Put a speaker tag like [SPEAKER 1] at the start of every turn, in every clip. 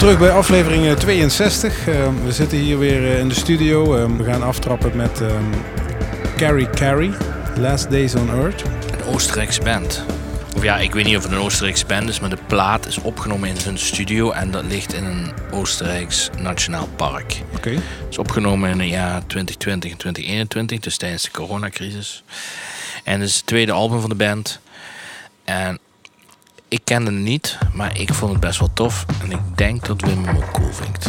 [SPEAKER 1] Terug bij aflevering 62. Uh, we zitten hier weer uh, in de studio. Uh, we gaan aftrappen met um, Carrie Carrie, Last Days on Earth.
[SPEAKER 2] Een Oostenrijkse band. Of ja, ik weet niet of het een Oostenrijkse band is, maar de plaat is opgenomen in hun studio en dat ligt in een Oostenrijks nationaal park.
[SPEAKER 1] Oké. Okay.
[SPEAKER 2] Is opgenomen in het jaar 2020 en 2021, dus tijdens de coronacrisis. En het is het tweede album van de band. En ik kende het niet, maar ik vond het best wel tof. En ik denk dat Wim hem ook cool vindt.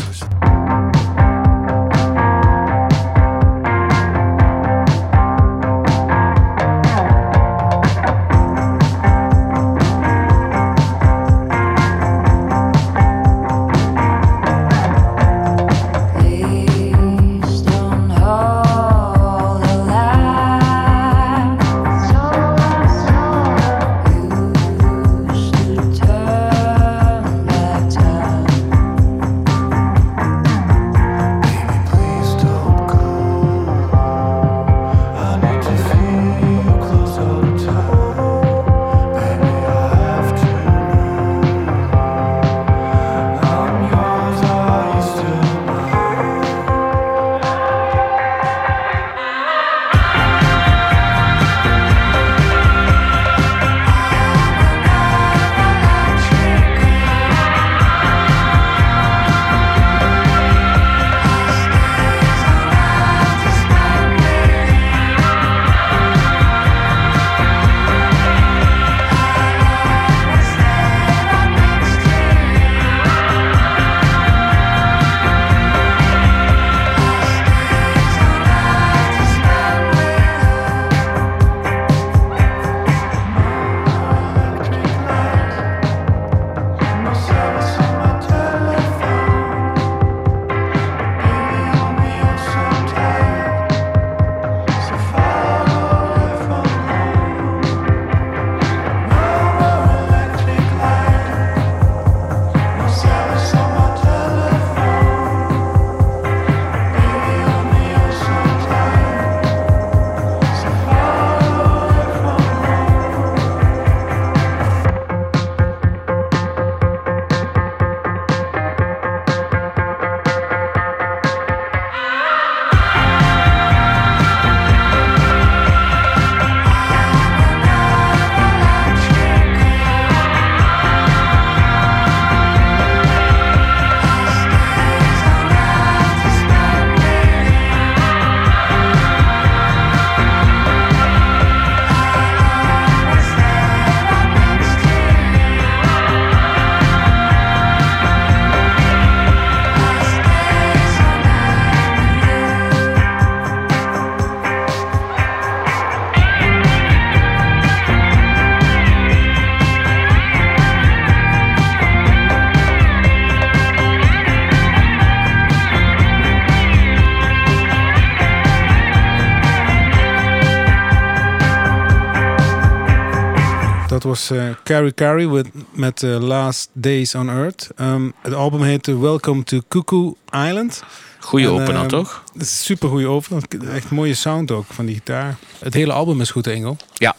[SPEAKER 1] Was uh, Carrie Carrie with, met uh, Last Days on Earth. Um, het album heette Welcome to Cuckoo Island.
[SPEAKER 2] Goeie en, opener, uh, toch?
[SPEAKER 1] Super goede opener. Echt mooie sound ook van die gitaar. Het hele album is goed, Engel.
[SPEAKER 2] Ja.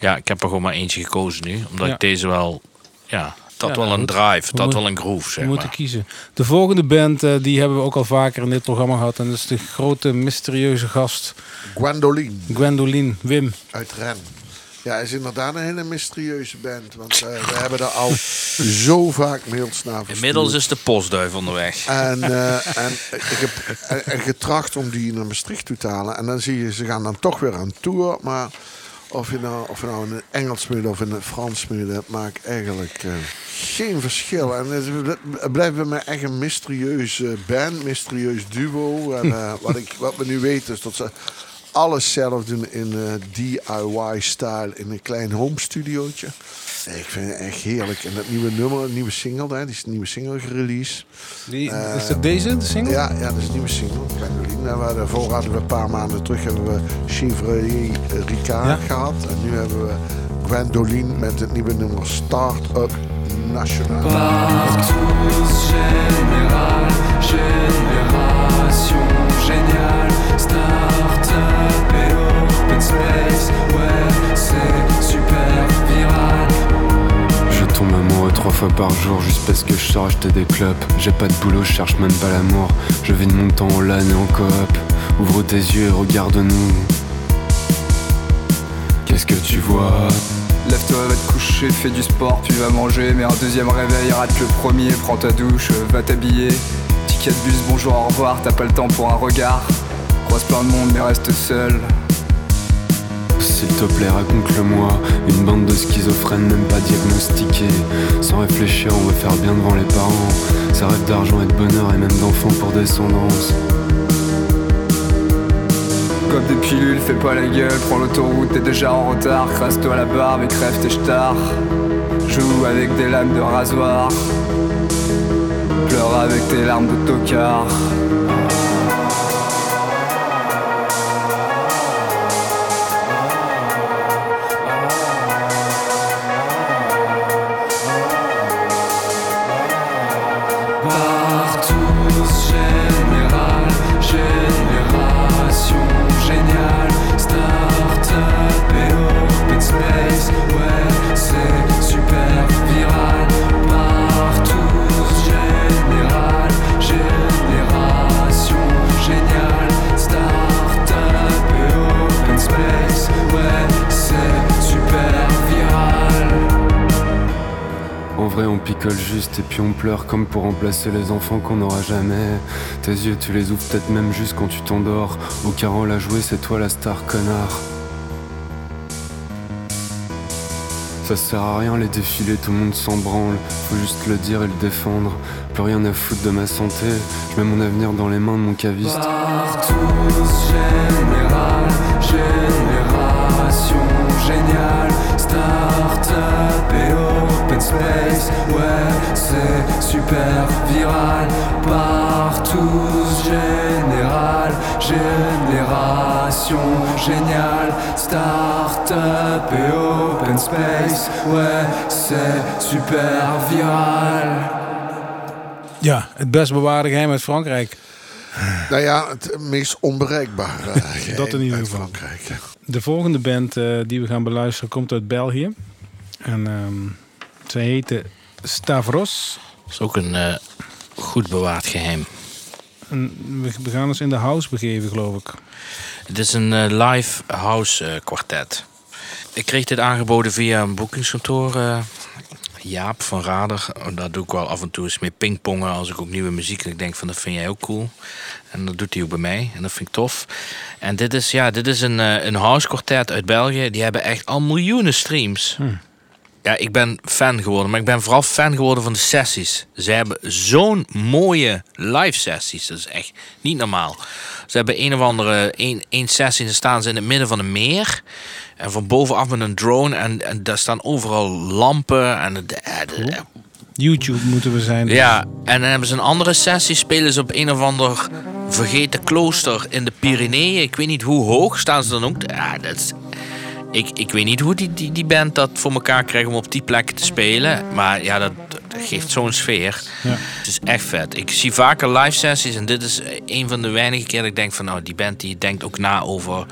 [SPEAKER 2] Ja, ik heb er gewoon maar eentje gekozen nu. Omdat ja. ik deze wel... Ja, dat ja, wel nou, een drive, dat wel een groove, zeg
[SPEAKER 1] We moeten kiezen. De volgende band, uh, die hebben we ook al vaker in dit programma gehad. En dat is de grote, mysterieuze gast...
[SPEAKER 3] Gwendoline.
[SPEAKER 1] Gwendoline, Wim.
[SPEAKER 3] Uit Ren. Ja, het is inderdaad een hele mysterieuze band. Want uh, we hebben er al zo vaak mails naar verstuurd.
[SPEAKER 2] Inmiddels is de postduif onderweg.
[SPEAKER 3] En, uh, en ik heb en getracht om die naar Maastricht toe te halen. En dan zie je, ze gaan dan toch weer aan tour. Maar of je nou, of je nou in het Engels speelt of in het Frans dat maakt eigenlijk uh, geen verschil. En het blijft bij mij echt een mysterieuze band, mysterieus duo. En, wat, ik, wat we nu weten is dat ze alles zelf doen in uh, DIY-style in een klein home studiootje. Ik vind het echt heerlijk. En dat nieuwe nummer, een nieuwe single, hè, die is een nieuwe single gereleased.
[SPEAKER 1] Die, uh, is dat deze, de single?
[SPEAKER 3] Ja, ja, dat is een nieuwe single. Nou, daarvoor hadden we een paar maanden terug hebben we Chevrolet Ricard ja. gehad. En nu hebben we Gwendoline met het nieuwe nummer Start Up National. Partout, général, génération, génial, start-up et open space, ouais, c'est super viral.
[SPEAKER 4] Je tombe amoureux trois fois fois par jour juste parce que je sors acheter des clopes. J'ai pas de boulot, je cherche même pas l'amour. Je vis de mon temps en LAN et en coop. Ouvre tes yeux et regarde-nous. Qu'est-ce que tu vois?
[SPEAKER 5] Lève-toi, va te coucher, fais du sport, puis va manger. Mais un deuxième réveil, rate le premier, prends ta douche, va t'habiller. Ticket de bus, bonjour, au revoir, t'as pas le temps pour un regard. Croise plein de monde, mais reste seul.
[SPEAKER 4] S'il te plaît, raconte-le-moi. Une bande de schizophrènes, même pas diagnostiqués. Sans réfléchir, on veut faire bien devant les parents. Ça rêve d'argent et de bonheur, et même d'enfants pour descendance.
[SPEAKER 5] Comme des pilules, fais pas la gueule, prends l'autoroute, t'es déjà en retard. Crasse-toi la barbe et crève tes stars. Joue avec des lames de rasoir. Pleure avec tes larmes de tocard.
[SPEAKER 4] Et puis on pleure comme pour remplacer les enfants qu'on n'aura jamais. Tes yeux, tu les ouvres peut-être même juste quand tu t'endors. Au carreau à jouer, c'est toi la star, connard. Ça sert à rien les défilés, tout le monde s'en branle. Faut juste le dire et le défendre. Plus rien à foutre de ma santé. Je mets mon avenir dans les mains de mon caviste.
[SPEAKER 6] Géniale, start-up et open space. Ouais, c'est super viral. Partout, général, génération géniale, start-up et open space. Ouais, c'est super viral.
[SPEAKER 1] Ja, het best bewaarde geheim uit Frankrijk.
[SPEAKER 3] Nou ja, het meest onbereikbare. geheim
[SPEAKER 1] Dat in ieder
[SPEAKER 3] uit
[SPEAKER 1] geval.
[SPEAKER 3] Frankrijk.
[SPEAKER 1] De volgende band eh, die we gaan beluisteren komt uit België. En ehm zij heette Stavros.
[SPEAKER 2] Dat is ook een eh, goed bewaard geheim.
[SPEAKER 1] En we, gaan ons in de house begeven, geloof ik.
[SPEAKER 2] Het is een eh, live house eh, kwartet. Ik kreeg dit aangeboden via een boekingskantoor. Jaap van Rader. Daar doe ik wel af en toe eens mee pingpongen als ik ook nieuwe muziek. En ik denk van dat vind jij ook cool. En dat doet hij ook bij mij. En dat vind ik tof. En dit is, ja, dit is een, eh, een house kwartet uit België. Die hebben echt al miljoenen streams. Ja, ik ben fan geworden. Maar ik ben vooral fan geworden van de sessies. Ze hebben zo'n mooie live sessies. Dat is echt niet normaal. Ze hebben een of andere één, één sessie. Dan staan ze in het midden van een meer. En van bovenaf met een drone. En, en daar staan overal lampen. En de, de- de-
[SPEAKER 1] YouTube moeten we zijn.
[SPEAKER 2] ja, en dan hebben ze een andere sessie. Spelen ze op een of ander vergeten klooster in de Pyreneeën. Ik weet niet hoe hoog staan ze dan ook. Ja, dat is, ik, ik weet niet hoe die, die, die band dat voor elkaar krijgt om op die plekken te spelen. Maar ja, dat, dat geeft zo'n sfeer.
[SPEAKER 1] Ja.
[SPEAKER 2] Het is echt vet. Ik zie vaker live sessies. En dit is een van de weinige keer dat ik denk van... Nou, die band die denkt ook na over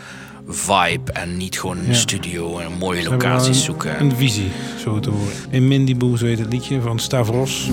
[SPEAKER 2] vibe. En niet gewoon een
[SPEAKER 1] Ja.
[SPEAKER 2] studio en mooie locaties zoeken.
[SPEAKER 1] Een visie, zo te horen. In Mindy Boo, zo heet het liedje van Stavros.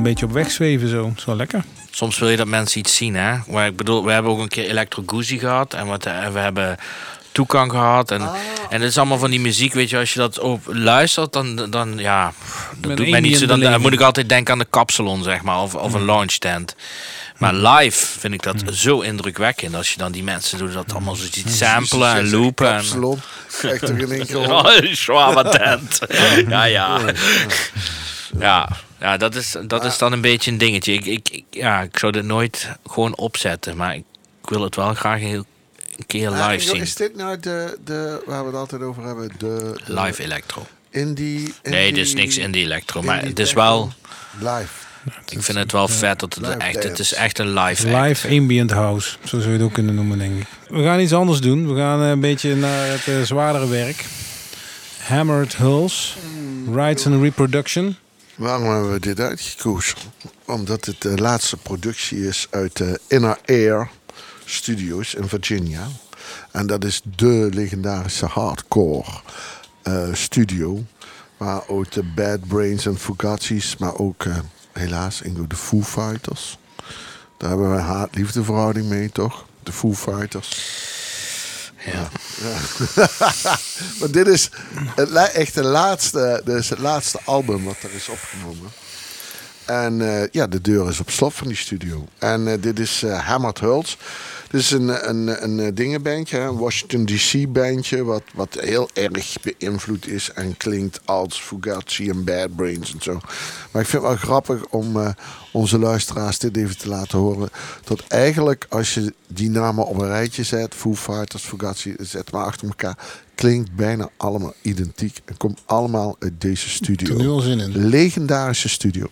[SPEAKER 1] Een beetje op weg zweven zo. Dat is wel lekker.
[SPEAKER 2] Soms wil je dat mensen iets zien, hè. Maar ik bedoel, we hebben ook een keer Electro Guzzi gehad. En wat, eh, we hebben Toekan gehad. En, en het is allemaal van die muziek, weet je. Als je dat op luistert, dan, dan ja... Dat
[SPEAKER 1] Met
[SPEAKER 2] doet mij niet zo. Dan, dan moet ik altijd denken aan de kapsalon, zeg maar. Of, of een launch tent. Maar live vind ik dat zo indrukwekkend. Als je dan die mensen doet dat allemaal zo ziet samplen en loopen. En,
[SPEAKER 3] Kapsalon. In één keer
[SPEAKER 2] Oh, een tent. ja, ja. Ja, ja dat, is, dat is dan een beetje een dingetje. Ik, ik, ik- ja, ik zou dit nooit gewoon opzetten. Maar ik wil het wel graag een, een keer live zien.
[SPEAKER 3] Is dit nou de, de, waar we het altijd over hebben? De, de
[SPEAKER 2] Live electro.
[SPEAKER 3] Indie,
[SPEAKER 2] Nee,
[SPEAKER 3] indie-
[SPEAKER 2] is niks in die electro. Maar het is wel...
[SPEAKER 3] Live.
[SPEAKER 2] Ik vind het wel vet dat het echt... Het is echt een live act.
[SPEAKER 1] Live ambient house. Zo zou je het ook kunnen noemen, denk ik. We gaan iets anders doen. We gaan eh, een beetje naar het eh, zwaardere werk. Hammered Hulls. Rights and Reproduction.
[SPEAKER 3] Waarom hebben we dit uitgekozen? Omdat het de laatste productie is uit de Inner Air Studios in Virginia. En dat is de legendarische hardcore eh, studio. Waar ook de Bad Brains en Fugazzi's, maar ook eh, helaas Ingo de Foo Fighters. Daar hebben we een haat-liefde verhouding mee, toch? De Foo Fighters.
[SPEAKER 2] Ja.
[SPEAKER 3] Maar dit is het, echt de laatste, is het laatste album wat er is opgenomen. En eh, ja, de deur is op slot van die studio. En eh, dit is eh Hammered Hulls. Dit is een, een, een, eh, dingenbandje, een Washington DC bandje, wat, wat heel erg beïnvloed is en klinkt als Fugazi en Bad Brains en zo. Maar ik vind het wel grappig om eh, onze luisteraars dit even te laten horen. Dat eigenlijk als je die namen op een rijtje zet, Foo Fighters, Fugazi, zet maar achter elkaar, klinkt bijna allemaal identiek en komt allemaal uit deze
[SPEAKER 1] er nu
[SPEAKER 3] studio.
[SPEAKER 1] al zin in.
[SPEAKER 3] Legendarische studio.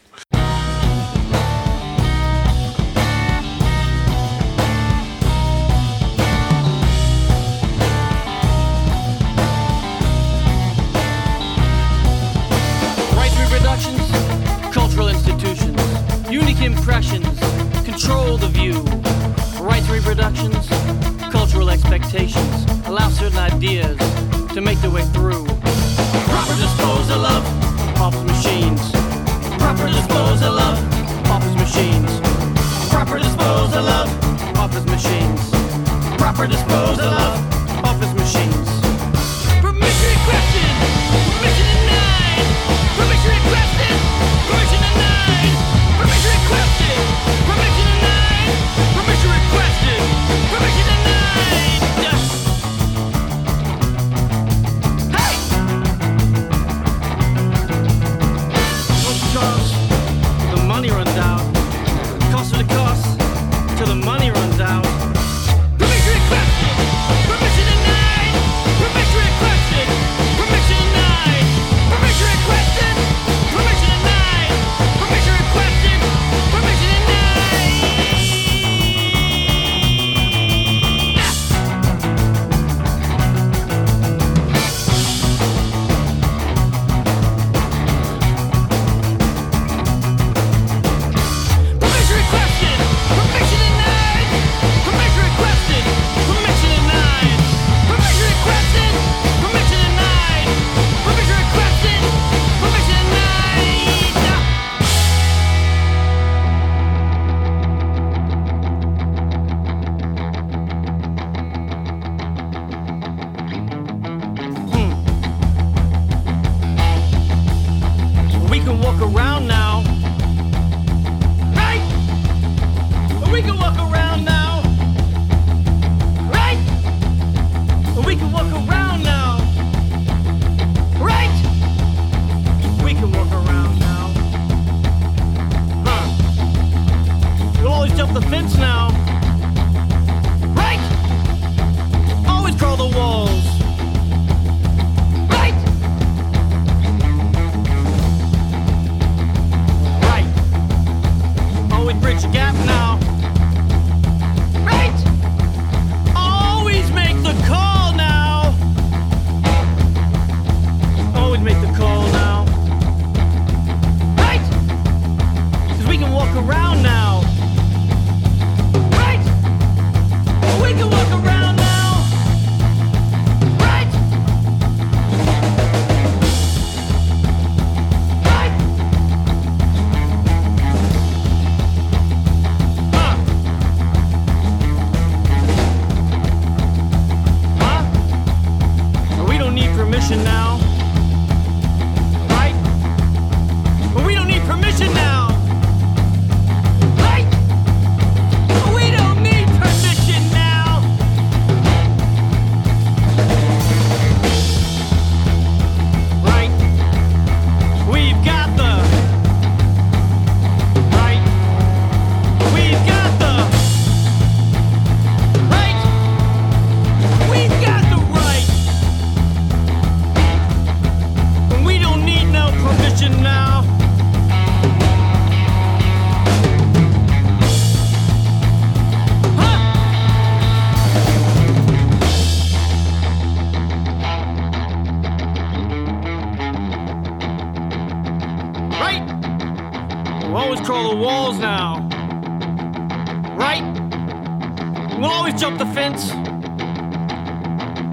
[SPEAKER 7] We'll always jump the fence.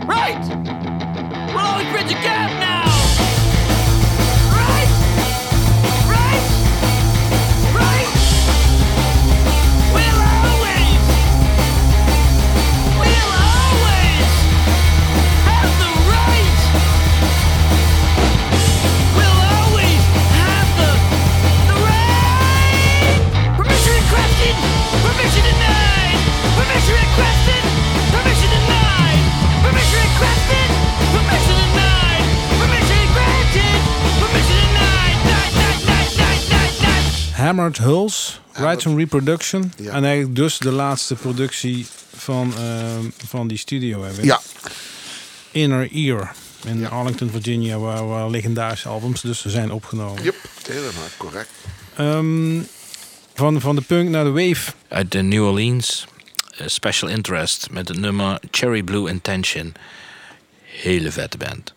[SPEAKER 7] Right! We'll always bridge again.
[SPEAKER 1] Hammered Hulls, Rights and Reproduction. En eigenlijk dus de laatste productie van, eh, van die studio hebben.
[SPEAKER 3] Ja.
[SPEAKER 1] Inner Ear in. Arlington, Virginia, waar, waar, legendarische albums dus zijn opgenomen.
[SPEAKER 3] Yep, helemaal correct.
[SPEAKER 1] Ehm, van, van de punk naar de wave.
[SPEAKER 2] Uit de New Orleans, eh, Special Interest met het nummer Cherry Blue Intention. Hele vette band.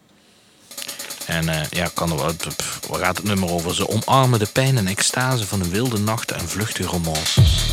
[SPEAKER 2] En eh, ja, kan waar gaat het nummer over? Ze omarmen de pijn en extase van een wilde nacht en vluchtige romances.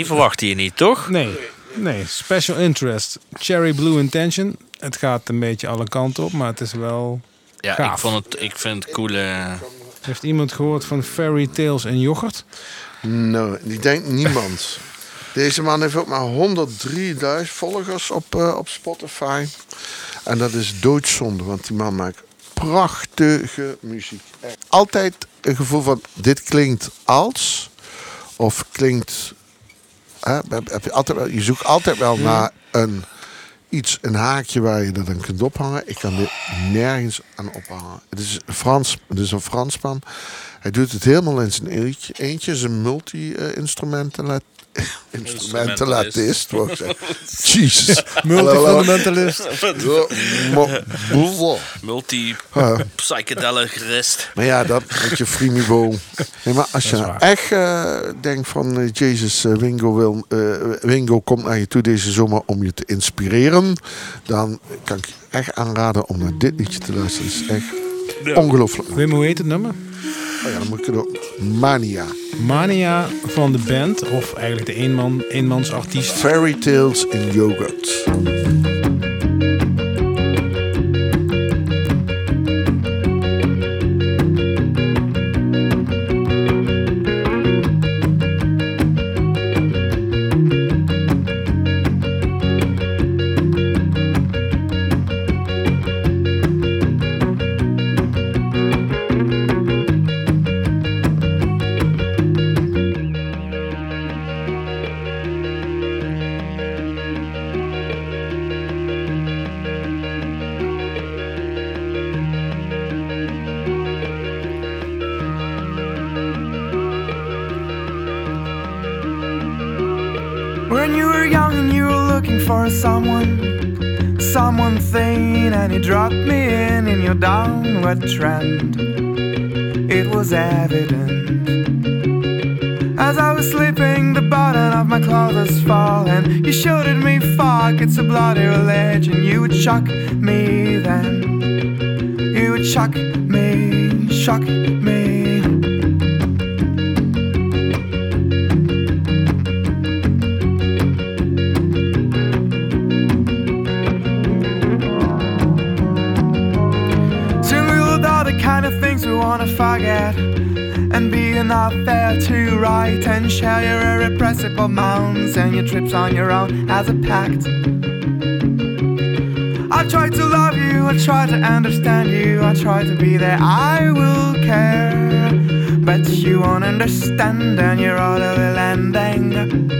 [SPEAKER 2] Die verwachtte je niet, toch?
[SPEAKER 1] Nee, nee. Special interest. Cherry Blue Intention. Het gaat een beetje alle kanten op, maar het is wel...
[SPEAKER 2] Ja,
[SPEAKER 1] Gaaf.
[SPEAKER 2] ik, vond het, ik vind het coole...
[SPEAKER 1] Heeft iemand gehoord van Fairy Tales en yoghurt?
[SPEAKER 3] Nou, ik denk niemand. Deze man heeft ook maar 103.000 volgers op, eh, op Spotify. En dat is doodzonde, want die man maakt prachtige muziek. Altijd een gevoel van, dit klinkt als... Of klinkt... Hè, heb- heb je, altijd, wel- je zoekt altijd wel naar een, iets, een haakje waar je dat aan kunt ophangen. Ik kan dit nergens aan ophangen. Het is een, Frans, het is een Fransman. Hij doet het helemaal in zijn eentje. Eentje is een multi-instrumentalist. Instrumentalist. Jesus.
[SPEAKER 1] Multifundamentalist.
[SPEAKER 3] Mo-
[SPEAKER 2] Multi
[SPEAKER 3] Ah.
[SPEAKER 2] psychedelic rest.
[SPEAKER 3] Maar ja, dat met je frimibo. Nee, maar als je nou echt eh, denkt van eh, Jezus, eh, Wingo, wil, eh, Wingo komt naar je toe deze zomer om je te inspireren. Dan kan ik je echt aanraden om naar dit liedje te luisteren. Het is echt ongelooflijk.
[SPEAKER 1] Wim, hoe heet het nummer?
[SPEAKER 3] Oh ja, dan moet ik het ook. Mania.
[SPEAKER 1] Mania van de band, of eigenlijk de eenman, eenmansartiest.
[SPEAKER 3] Fairy Tales in Yogurt.
[SPEAKER 6] Someone, someone thing, and you dropped me in in your downward trend. It was evident. As I was slipping, the button of my clothes fall, and you shouted me, "Fuck, it's a bloody religion." You would shock me then. You would shock me, shock me. Not fair to write And share your irrepressible mounds And your trips on your own as a pact I try to love you, I try to understand you, I try to be there, I will care. But you won't understand, and you're all over landing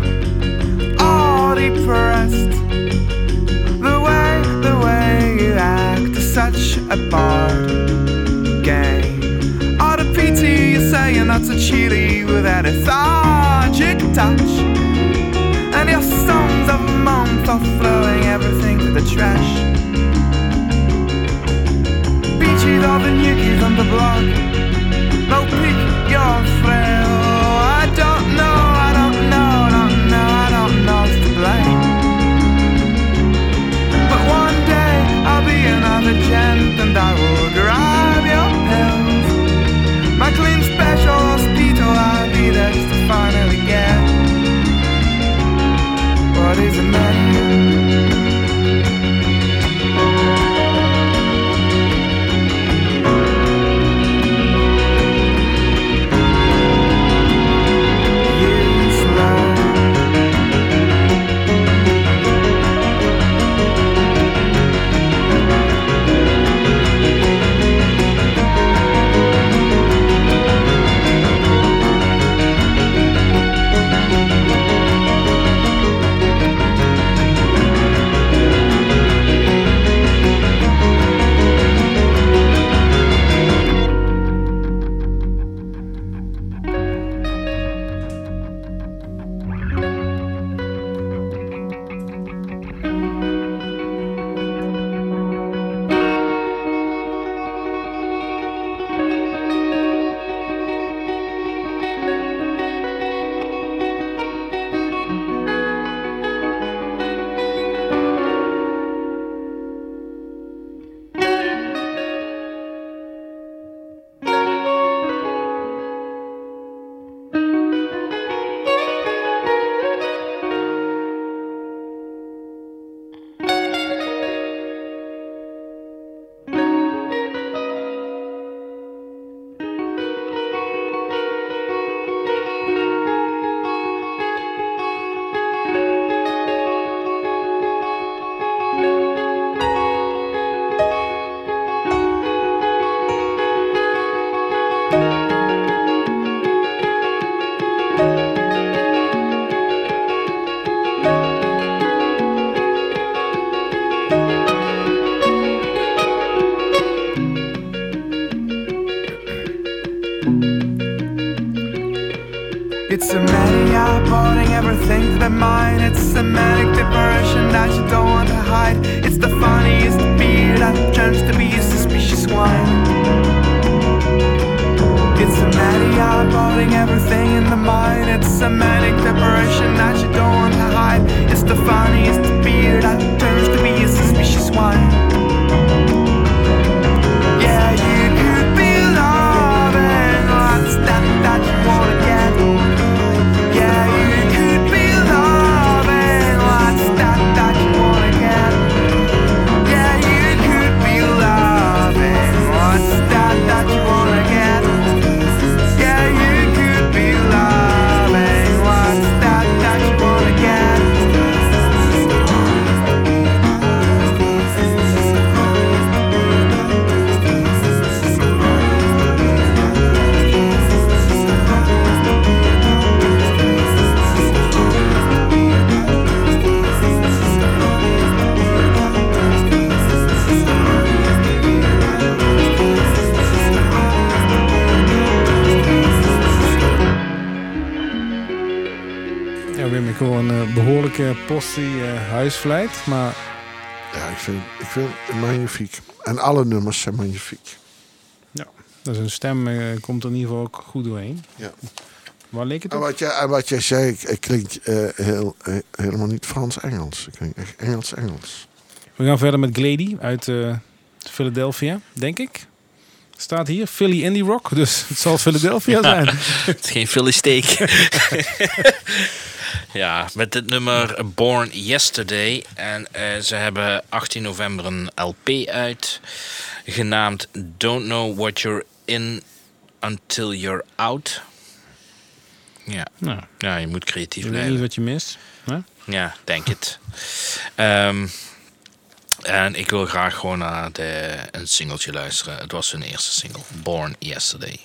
[SPEAKER 6] a part game. All the say you're not so chilly with that lethargic touch. And your songs of a month are throwing everything to the trash. Beachy all the on the block. No pick your frail. I don't know, I don't know, I don't know, I don't know who's to blame. But one day I'll be another gent what is a man.
[SPEAKER 1] Maar
[SPEAKER 3] Ja, ik vind, ik vind het magnifiek. En alle nummers zijn magnifiek.
[SPEAKER 1] Dus een stem eh, komt er in ieder geval ook goed doorheen.
[SPEAKER 3] Ja.
[SPEAKER 1] Waar leek het
[SPEAKER 3] En wat jij, en wat jij zei, klinkt eh, heel, eh, helemaal niet Frans-Engels. Het klinkt echt Engels-Engels.
[SPEAKER 1] We gaan verder met Glady uit eh, Philadelphia, denk ik. Staat hier Philly Indie Rock, dus het zal Philadelphia zijn.
[SPEAKER 8] Het is geen Philly steak. ja, met dit nummer Born Yesterday. En eh, ze hebben 18 november een LP uit. Genaamd Don't Know What You're In Until You're Out. Ja,
[SPEAKER 1] nou,
[SPEAKER 8] ja je moet creatief
[SPEAKER 1] weet
[SPEAKER 8] blijven.
[SPEAKER 1] niet wat je mist. hè?
[SPEAKER 8] Ja, denk het. Ehm, en ik wil graag gewoon naar de, een singeltje luisteren. Het was hun eerste single, Born Yesterday.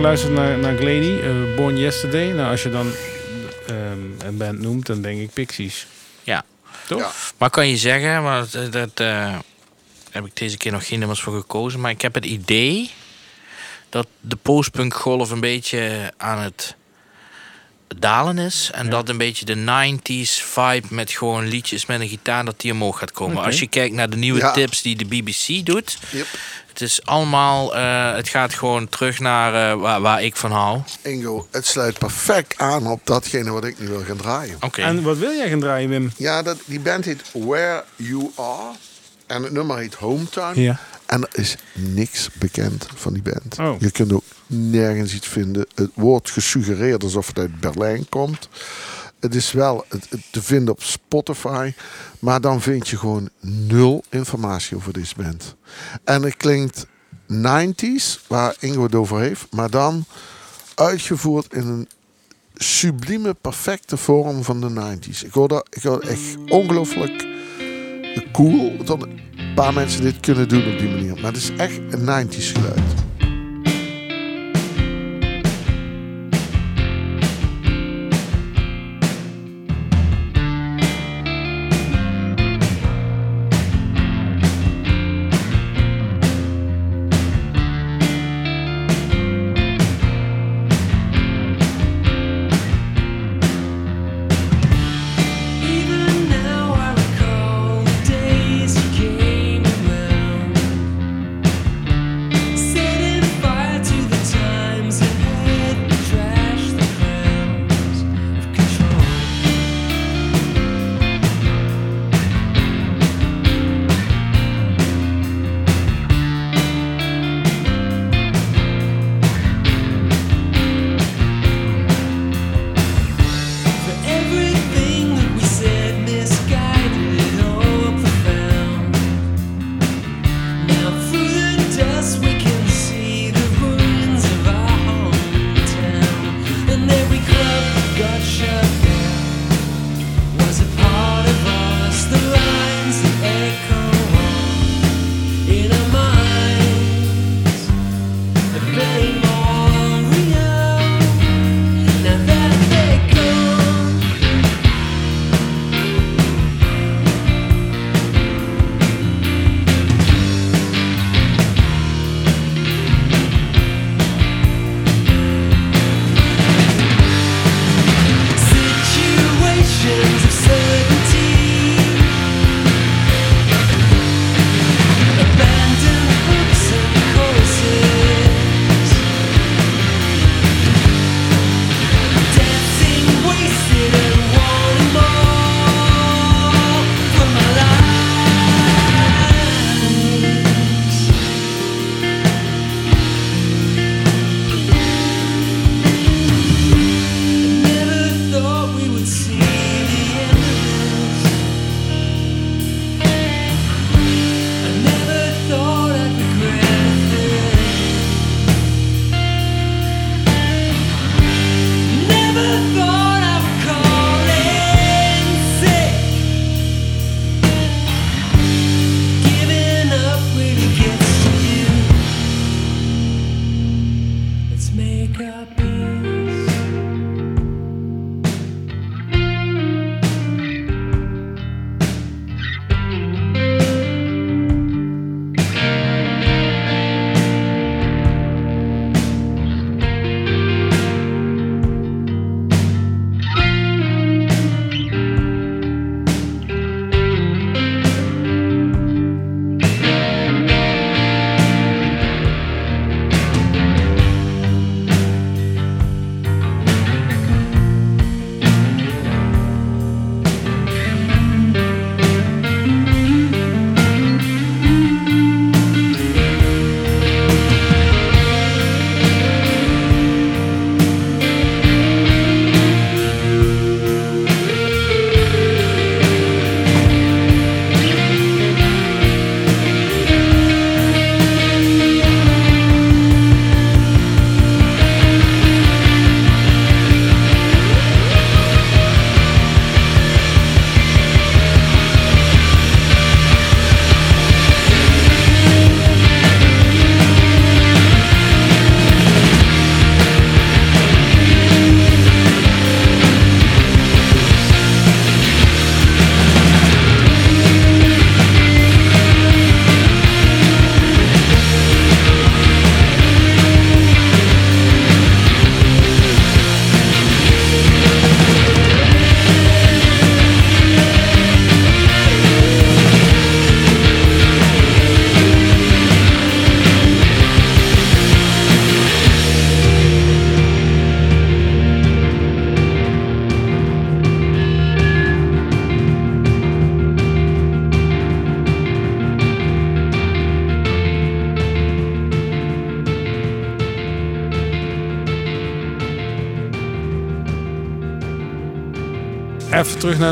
[SPEAKER 1] Geluisterd naar, naar Glady, eh, Born Yesterday. Nou, als je dan ehm, een band noemt, dan denk ik Pixies.
[SPEAKER 8] Ja.
[SPEAKER 1] Toch?
[SPEAKER 3] Ja.
[SPEAKER 8] Maar kan je zeggen, maar dat, dat eh, heb ik deze keer nog geen nummers voor gekozen, maar ik heb het idee dat de postpunk golf een beetje aan het dalen is. En dat een beetje de 90s vibe met gewoon liedjes met een gitaar, dat die omhoog gaat komen. Als je kijkt naar de nieuwe
[SPEAKER 3] Ja.
[SPEAKER 8] tips die de BBC doet,
[SPEAKER 3] Yep.
[SPEAKER 8] het is allemaal, eh, het gaat gewoon terug naar eh, waar, waar ik van hou.
[SPEAKER 3] Ingo, het sluit perfect aan op datgene wat ik nu wil gaan draaien.
[SPEAKER 8] Oké.
[SPEAKER 1] En wat wil jij gaan draaien, Wim?
[SPEAKER 3] Ja, dat, die band heet Where You Are. En het nummer heet Hometown.
[SPEAKER 1] Ja.
[SPEAKER 3] En er is niks bekend van die band.
[SPEAKER 1] Oh.
[SPEAKER 3] Je kunt ook nergens iets vinden. Het wordt gesuggereerd alsof het uit Berlijn komt. het is wel te vinden op Spotify. Maar dan vind je gewoon nul informatie over deze band. En het klinkt 90s, waar Ingo het over heeft. Maar dan uitgevoerd in een sublieme, perfecte vorm van de 90s. Ik hoor dat, ik hoor echt ongelooflijk cool dat paar mensen dit kunnen doen op die manier. Maar het is echt een 90s geluid.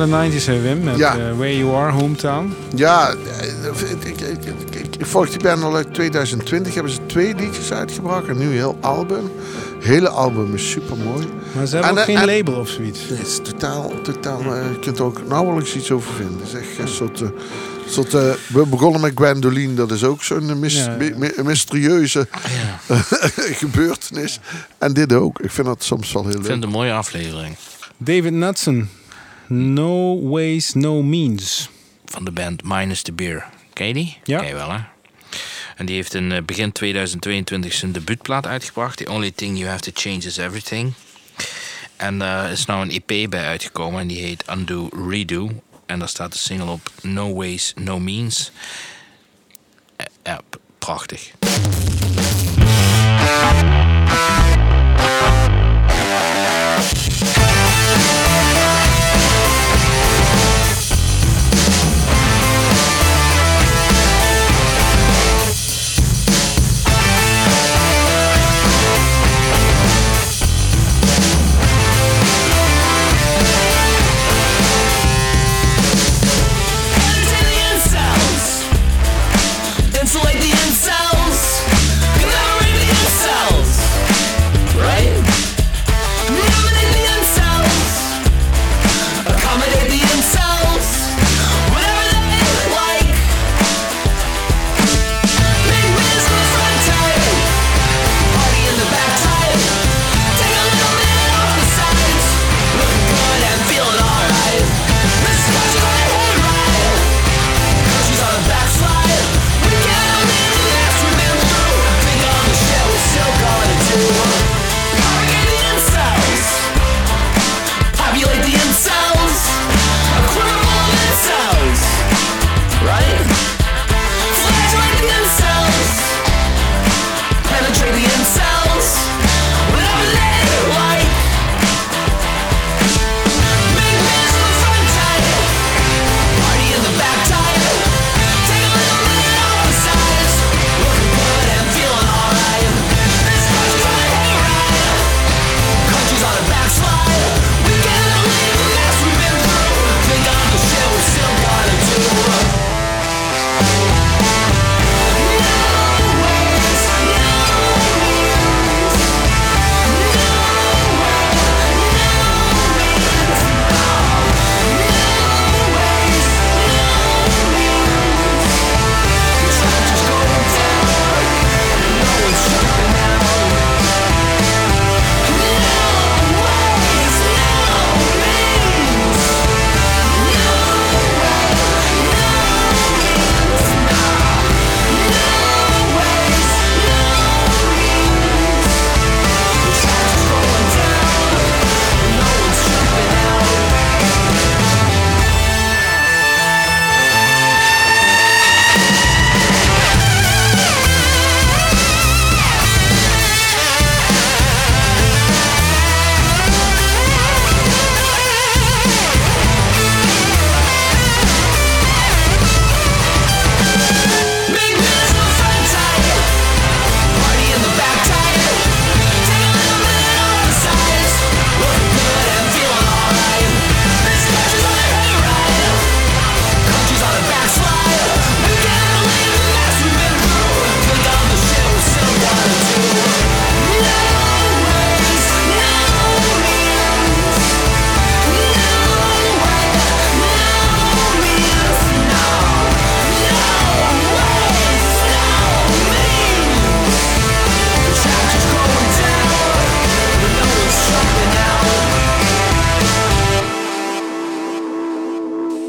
[SPEAKER 1] Naar de 90s, hè, Wim. Met
[SPEAKER 3] Ja.
[SPEAKER 1] eh, Where You Are, Hometown.
[SPEAKER 3] Ja, eh, ik, ik, ik, ik, ik volg die band al uit 2020. Hebben ze twee liedjes uitgebracht. En nu een heel album. hele album is super mooi.
[SPEAKER 1] Maar ze hebben ook geen label of zoiets.
[SPEAKER 3] Het is totaal, totaal. eh, je kunt er ook nauwelijks iets over vinden. Het is echt een soort. eh, soort eh, we begonnen met Gwendoline, dat is ook zo'n mis-
[SPEAKER 1] Ja, ja.
[SPEAKER 3] mi- mi- mysterieuze gebeurtenis. En dit ook. Ik vind dat soms wel heel
[SPEAKER 9] Ik
[SPEAKER 3] leuk.
[SPEAKER 9] vind het een mooie aflevering.
[SPEAKER 1] David Knudsen. No Ways, No Means.
[SPEAKER 9] Van de band Minus the Beer. Ken je die?
[SPEAKER 1] Ja.
[SPEAKER 9] Ken je wel, hè? En die heeft in eh, begin 2022 zijn debuutplaat uitgebracht. The Only Thing You Have to Change Is Everything. En daar is nou een EP bij uitgekomen. En die heet Undo Redo. En daar staat de single op No Ways, No Means. Eh, Ja, prachtig.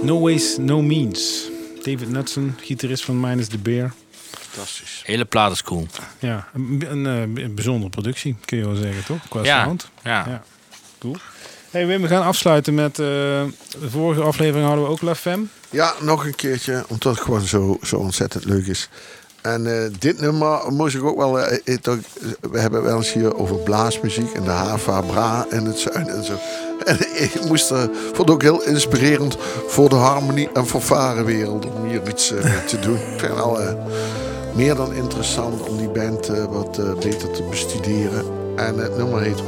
[SPEAKER 10] No Ways, No Means.
[SPEAKER 1] David Knudsen, gitarist van Minus the Bear.
[SPEAKER 3] Fantastisch.
[SPEAKER 9] Hele plaat is cool.
[SPEAKER 1] Ja, een, een, eh, een bijzondere productie, kun je wel zeggen, toch? Qua
[SPEAKER 9] Ja,
[SPEAKER 1] sound.
[SPEAKER 9] ja.
[SPEAKER 1] Ja. Cool. Hey Wim, we gaan afsluiten met... eh, de vorige aflevering hadden we ook La Femme.
[SPEAKER 3] Ja, nog een keertje, omdat het gewoon zo, zo ontzettend leuk is. En eh, dit nummer moest ik ook wel. we hebben wel eens hier over blaasmuziek en de Hava Bra en het zuiden en zo. Ik moest er, vond het ook heel inspirerend voor de harmonie- en fanfarewereld om hier iets eh, te doen. Ik vind al eh, meer dan interessant om die band eh, wat eh, beter te bestuderen. En het nummer heet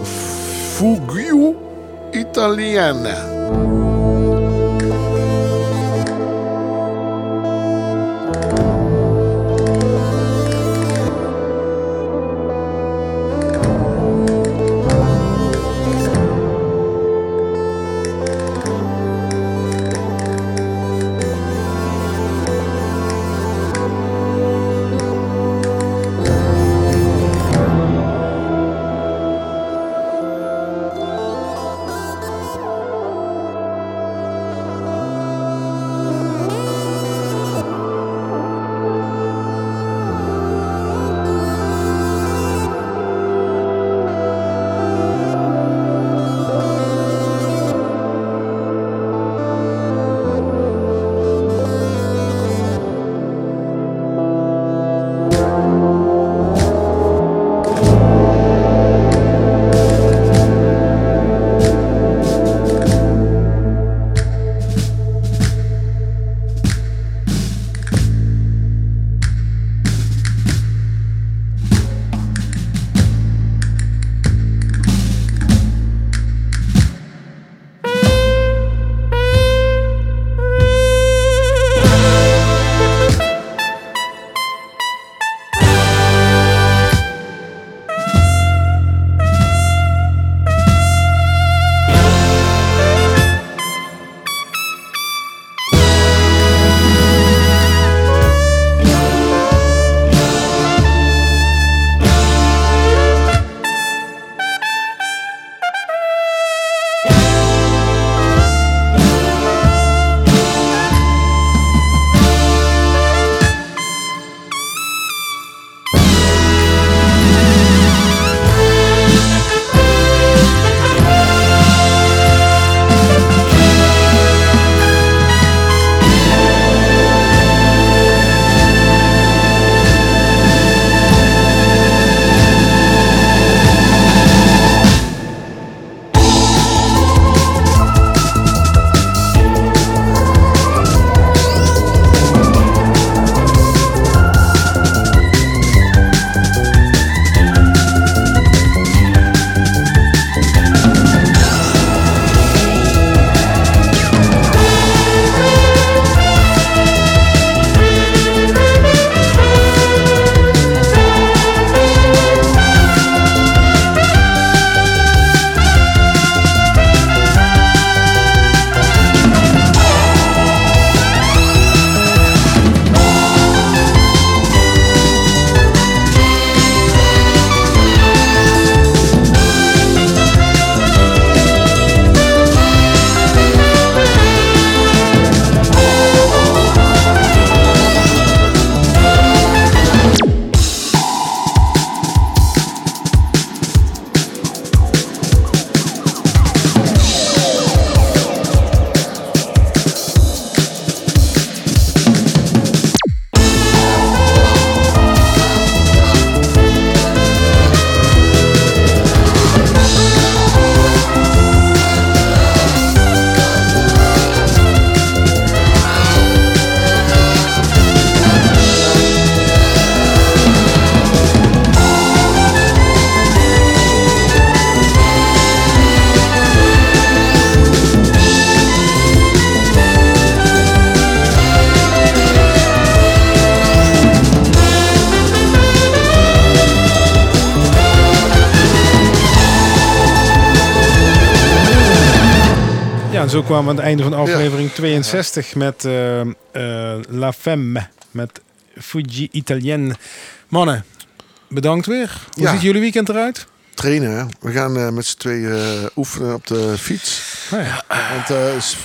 [SPEAKER 3] Fugio Italiana.
[SPEAKER 1] Zo kwamen we aan het einde van aflevering 62 met eh, eh, La Femme. Met Fuji Italien. Mannen, bedankt weer. Hoe ziet jullie weekend eruit?
[SPEAKER 3] Trainen, hè? We gaan eh, met z'n tweeën oefenen op de fiets.
[SPEAKER 1] Nou ja.
[SPEAKER 3] Want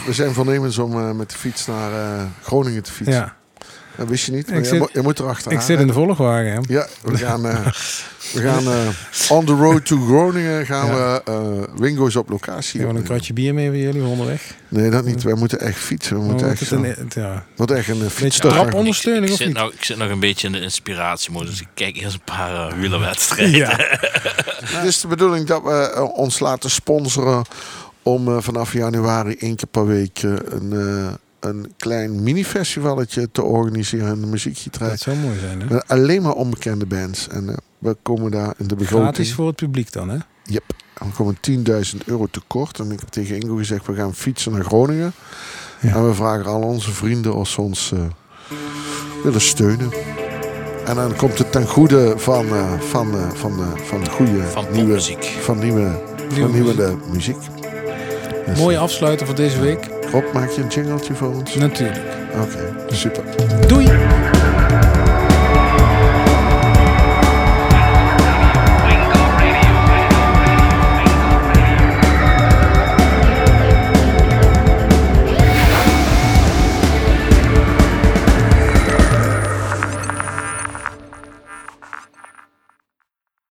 [SPEAKER 3] we zijn voornemens om met de fiets naar Groningen te fietsen.
[SPEAKER 1] ja.
[SPEAKER 3] Dat wist je niet,
[SPEAKER 1] Ik
[SPEAKER 3] maar je,
[SPEAKER 1] zit-
[SPEAKER 3] mo- je moet erachteraan.
[SPEAKER 1] Ik zit in de volgwagen. Hè?
[SPEAKER 3] Ja, we gaan, eh, we gaan eh, on the road to Groningen gaan
[SPEAKER 1] Ja.
[SPEAKER 3] we eh, Wingo's op locatie.
[SPEAKER 1] Ik heb wel een kratje bier mee voor jullie onderweg.
[SPEAKER 3] Nee, dat niet. Wij moeten echt fietsen. We moeten
[SPEAKER 1] we
[SPEAKER 3] echt,
[SPEAKER 1] een- ja.
[SPEAKER 3] moeten echt een
[SPEAKER 1] Beetje
[SPEAKER 3] fietstocht
[SPEAKER 1] trapondersteuning
[SPEAKER 2] ik,
[SPEAKER 1] of
[SPEAKER 2] zit
[SPEAKER 1] niet?
[SPEAKER 2] nou, ik zit nog een beetje in de inspiratiemodus. Ik kijk eerst een paar uh, wielerwedstrijden.
[SPEAKER 1] Ja.
[SPEAKER 3] Het is de bedoeling dat we ons laten sponsoren om eh, vanaf januari één keer per week een, eh, een klein mini-festivalletje te organiseren de muziekgieterij.
[SPEAKER 1] Dat zou mooi zijn, hè?
[SPEAKER 3] Met alleen maar onbekende bands. En eh, we komen daar in de begroting.
[SPEAKER 1] Gratis voor het publiek dan, hè?
[SPEAKER 3] Yep. En we komen 10.000 euro tekort. En ik heb tegen Ingo gezegd, we gaan fietsen naar Groningen.
[SPEAKER 1] Ja.
[SPEAKER 3] En we vragen al onze vrienden of ze ons eh, willen steunen. En dan komt het ten goede van, eh, van, eh, van, eh, van de goede
[SPEAKER 2] Van
[SPEAKER 3] nieuwe,
[SPEAKER 2] popmuziek.
[SPEAKER 3] van nieuwe, van nieuwe de muziek.
[SPEAKER 1] Mooie afsluiter voor deze week.
[SPEAKER 3] Rob, maak je een jingletje voor ons?
[SPEAKER 1] Natuurlijk.
[SPEAKER 3] Oké, super.
[SPEAKER 1] Doei!